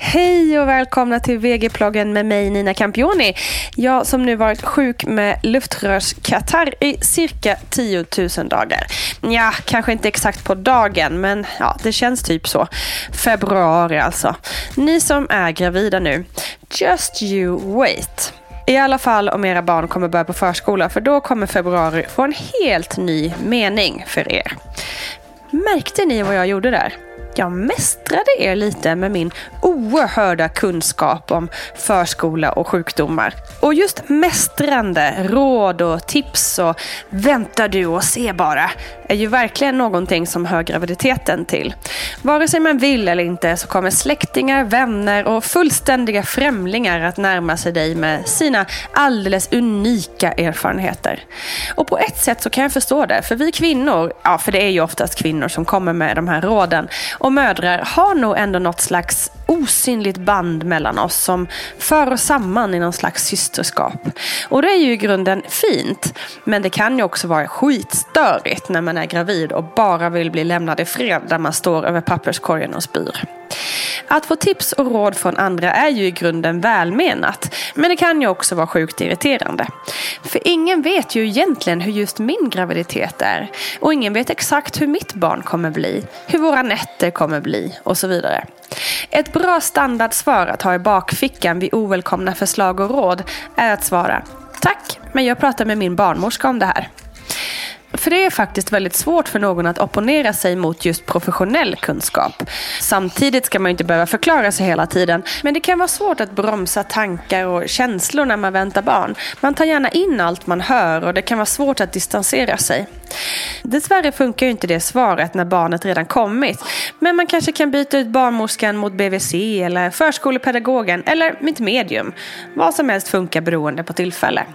Hej och välkomna till VG-ploggen med mig Nina Campioni. Jag som nu varit sjuk med luftrörskatarr i cirka 10 000 dagar. Ja, kanske inte exakt på dagen, men ja, det känns typ så. Februari alltså. Ni som är gravida nu, just you wait. I alla fall om era barn kommer börja på förskola, för då kommer februari få en helt ny mening för er. Märkte ni vad jag gjorde där? Jag mästrade er lite med min oerhörda kunskap om förskola och sjukdomar. Och just mästrande, råd och tips och vänta du och se bara är ju verkligen någonting som hör graviditeten till. Vare sig man vill eller inte så kommer släktingar, vänner och fullständiga främlingar att närma sig dig med sina alldeles unika erfarenheter. Och på ett sätt så kan jag förstå det, för vi kvinnor, ja för det är ju oftast kvinnor som kommer med de här råden, och mödrar har nog ändå något slags osynligt band mellan oss som för oss samman i någon slags systerskap. Och det är ju i grunden fint, men det kan ju också vara skitstörigt när man är gravid och bara vill bli lämnad i fred där man står över papperskorgen och spyr. Att få tips och råd från andra är ju i grunden välmenat, men det kan ju också vara sjukt irriterande. För ingen vet ju egentligen hur just min graviditet är och ingen vet exakt hur mitt barn kommer bli, hur våra nätter kommer bli och så vidare. Ett bra standardsvar att ha i bakfickan vid ovälkomna förslag och råd är att svara Tack, men jag pratar med min barnmorska om det här. För det är faktiskt väldigt svårt för någon att opponera sig mot just professionell kunskap. Samtidigt ska man ju inte behöva förklara sig hela tiden. Men det kan vara svårt att bromsa tankar och känslor när man väntar barn. Man tar gärna in allt man hör och det kan vara svårt att distansera sig. Dessvärre funkar ju inte det svaret när barnet redan kommit. Men man kanske kan byta ut barnmorskan mot BVC eller förskolepedagogen eller mitt medium. Vad som helst funkar beroende på tillfälle.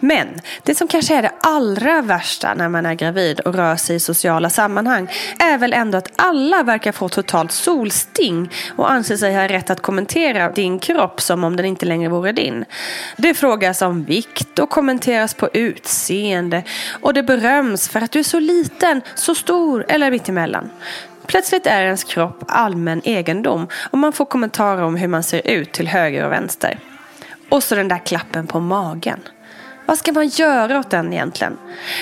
Men det som kanske är det allra värsta när man är gravid och rör sig i sociala sammanhang är väl ändå att alla verkar få totalt solsting och anser sig ha rätt att kommentera din kropp som om den inte längre vore din. Det frågas om vikt och kommenteras på utseende och det beröms för att du är så liten, så stor eller mittemellan. Plötsligt är ens kropp allmän egendom och man får kommentarer om hur man ser ut till höger och vänster. Och så den där klappen på magen. Vad ska man göra åt den egentligen?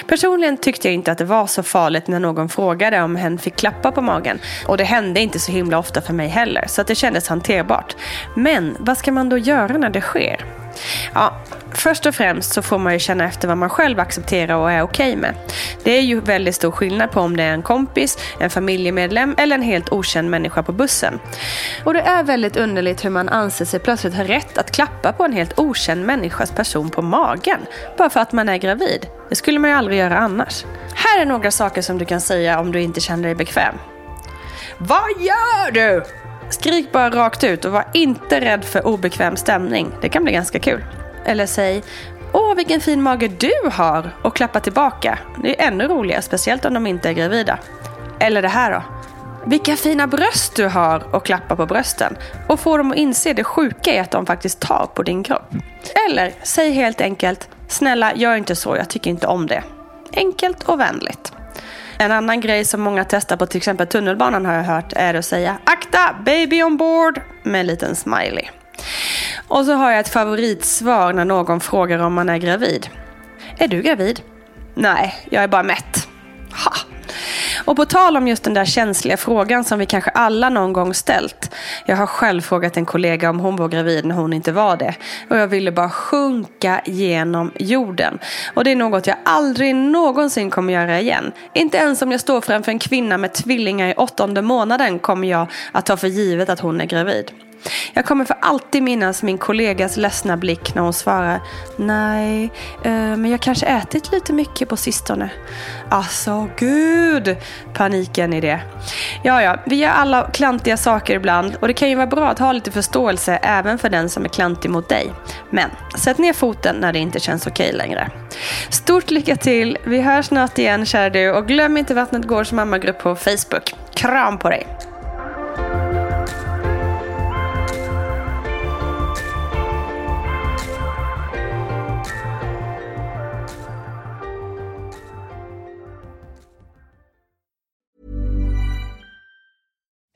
Personligen tyckte jag inte att det var så farligt när någon frågade om hen fick klappa på magen. Och det hände inte så himla ofta för mig heller, så att det kändes hanterbart. Men vad ska man då göra när det sker? Ja, först och främst så får man ju känna efter vad man själv accepterar och är okej okay med. Det är ju väldigt stor skillnad på om det är en kompis, en familjemedlem eller en helt okänd människa på bussen. Och det är väldigt underligt hur man anser sig plötsligt ha rätt att klappa på en helt okänd människas person på magen. Bara för att man är gravid. Det skulle man ju aldrig göra annars. Här är några saker som du kan säga om du inte känner dig bekväm. Vad gör du? Skrik bara rakt ut och var inte rädd för obekväm stämning. Det kan bli ganska kul. Eller säg Åh, vilken fin mage du har! Och klappa tillbaka. Det är ännu roligare, speciellt om de inte är gravida. Eller det här då. Vilka fina bröst du har och klappa på brösten. Och få dem att inse det sjuka i att de faktiskt tar på din kropp. Eller säg helt enkelt Snälla, gör inte så. Jag tycker inte om det. Enkelt och vänligt. En annan grej som många testar på till exempel tunnelbanan har jag hört är att säga akta, baby on board med en liten smiley. Och så har jag ett favoritsvar när någon frågar om man är gravid. Är du gravid? Nej, jag är bara mätt. Ha! Och på tal om just den där känsliga frågan som vi kanske alla någon gång ställt. Jag har själv frågat en kollega om hon var gravid när hon inte var det. Och jag ville bara sjunka genom jorden. Och det är något jag aldrig någonsin kommer göra igen. Inte ens om jag står framför en kvinna med tvillingar i åttonde månaden kommer jag att ta för givet att hon är gravid. Jag kommer för alltid minnas min kollegas ledsna blick när hon svarar Nej, eh, men jag kanske ätit lite mycket på sistone. Alltså, gud! Paniken i det. Ja, ja, vi gör alla klantiga saker ibland och det kan ju vara bra att ha lite förståelse även för den som är klantig mot dig. Men sätt ner foten när det inte känns okej längre. Stort lycka till! Vi hörs snart igen kära du och glöm inte Vattnet Gårds mammagrupp på Facebook. Kram på dig!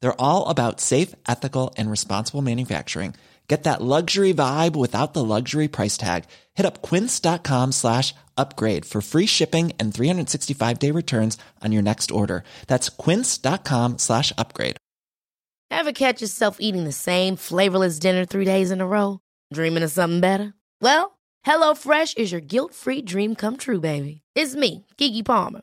They're all about safe, ethical, and responsible manufacturing. Get that luxury vibe without the luxury price tag. Hit up quince.com slash upgrade for free shipping and 365 day returns on your next order. That's quince.com slash upgrade. Ever catch yourself eating the same flavorless dinner three days in a row? Dreaming of something better? Well, HelloFresh is your guilt free dream come true, baby. It's me, Gigi Palmer.